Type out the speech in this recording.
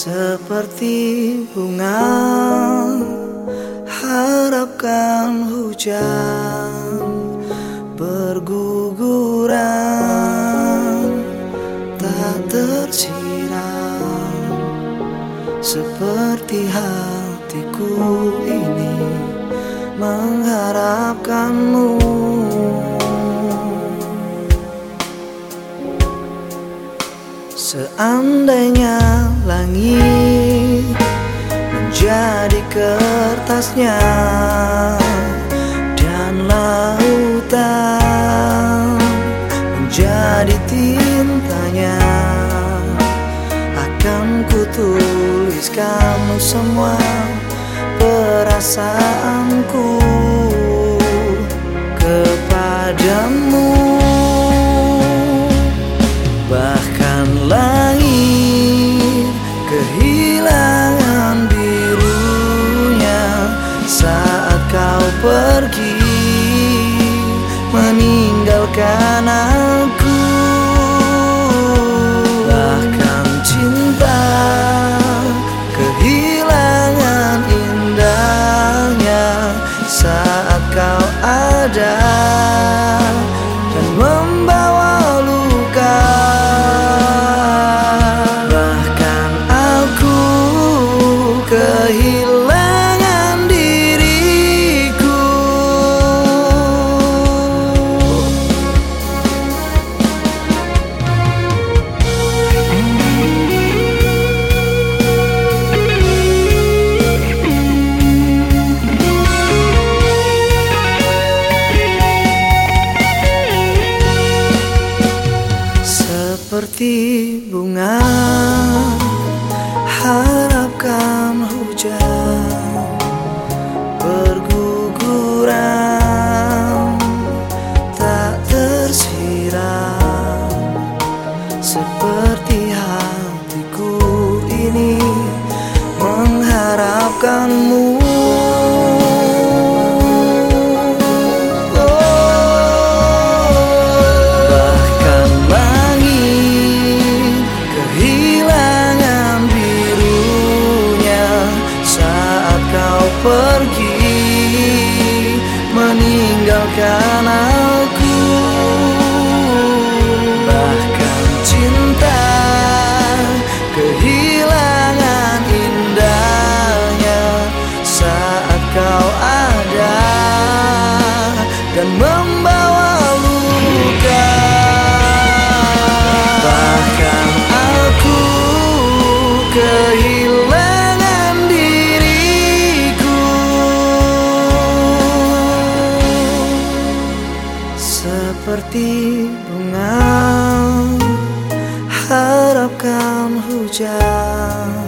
Seperti bunga Harapkan hujan Berguguran Tak tersiram Seperti hatiku ini Mengharapkanmu. Seandainya langit menjadi kertasnya Dan lautan menjadi tintanya. Akan kutuliskan semua perasaanku pergi meninggalkan aku seperti bunga seperti bunga. Harapkan hujan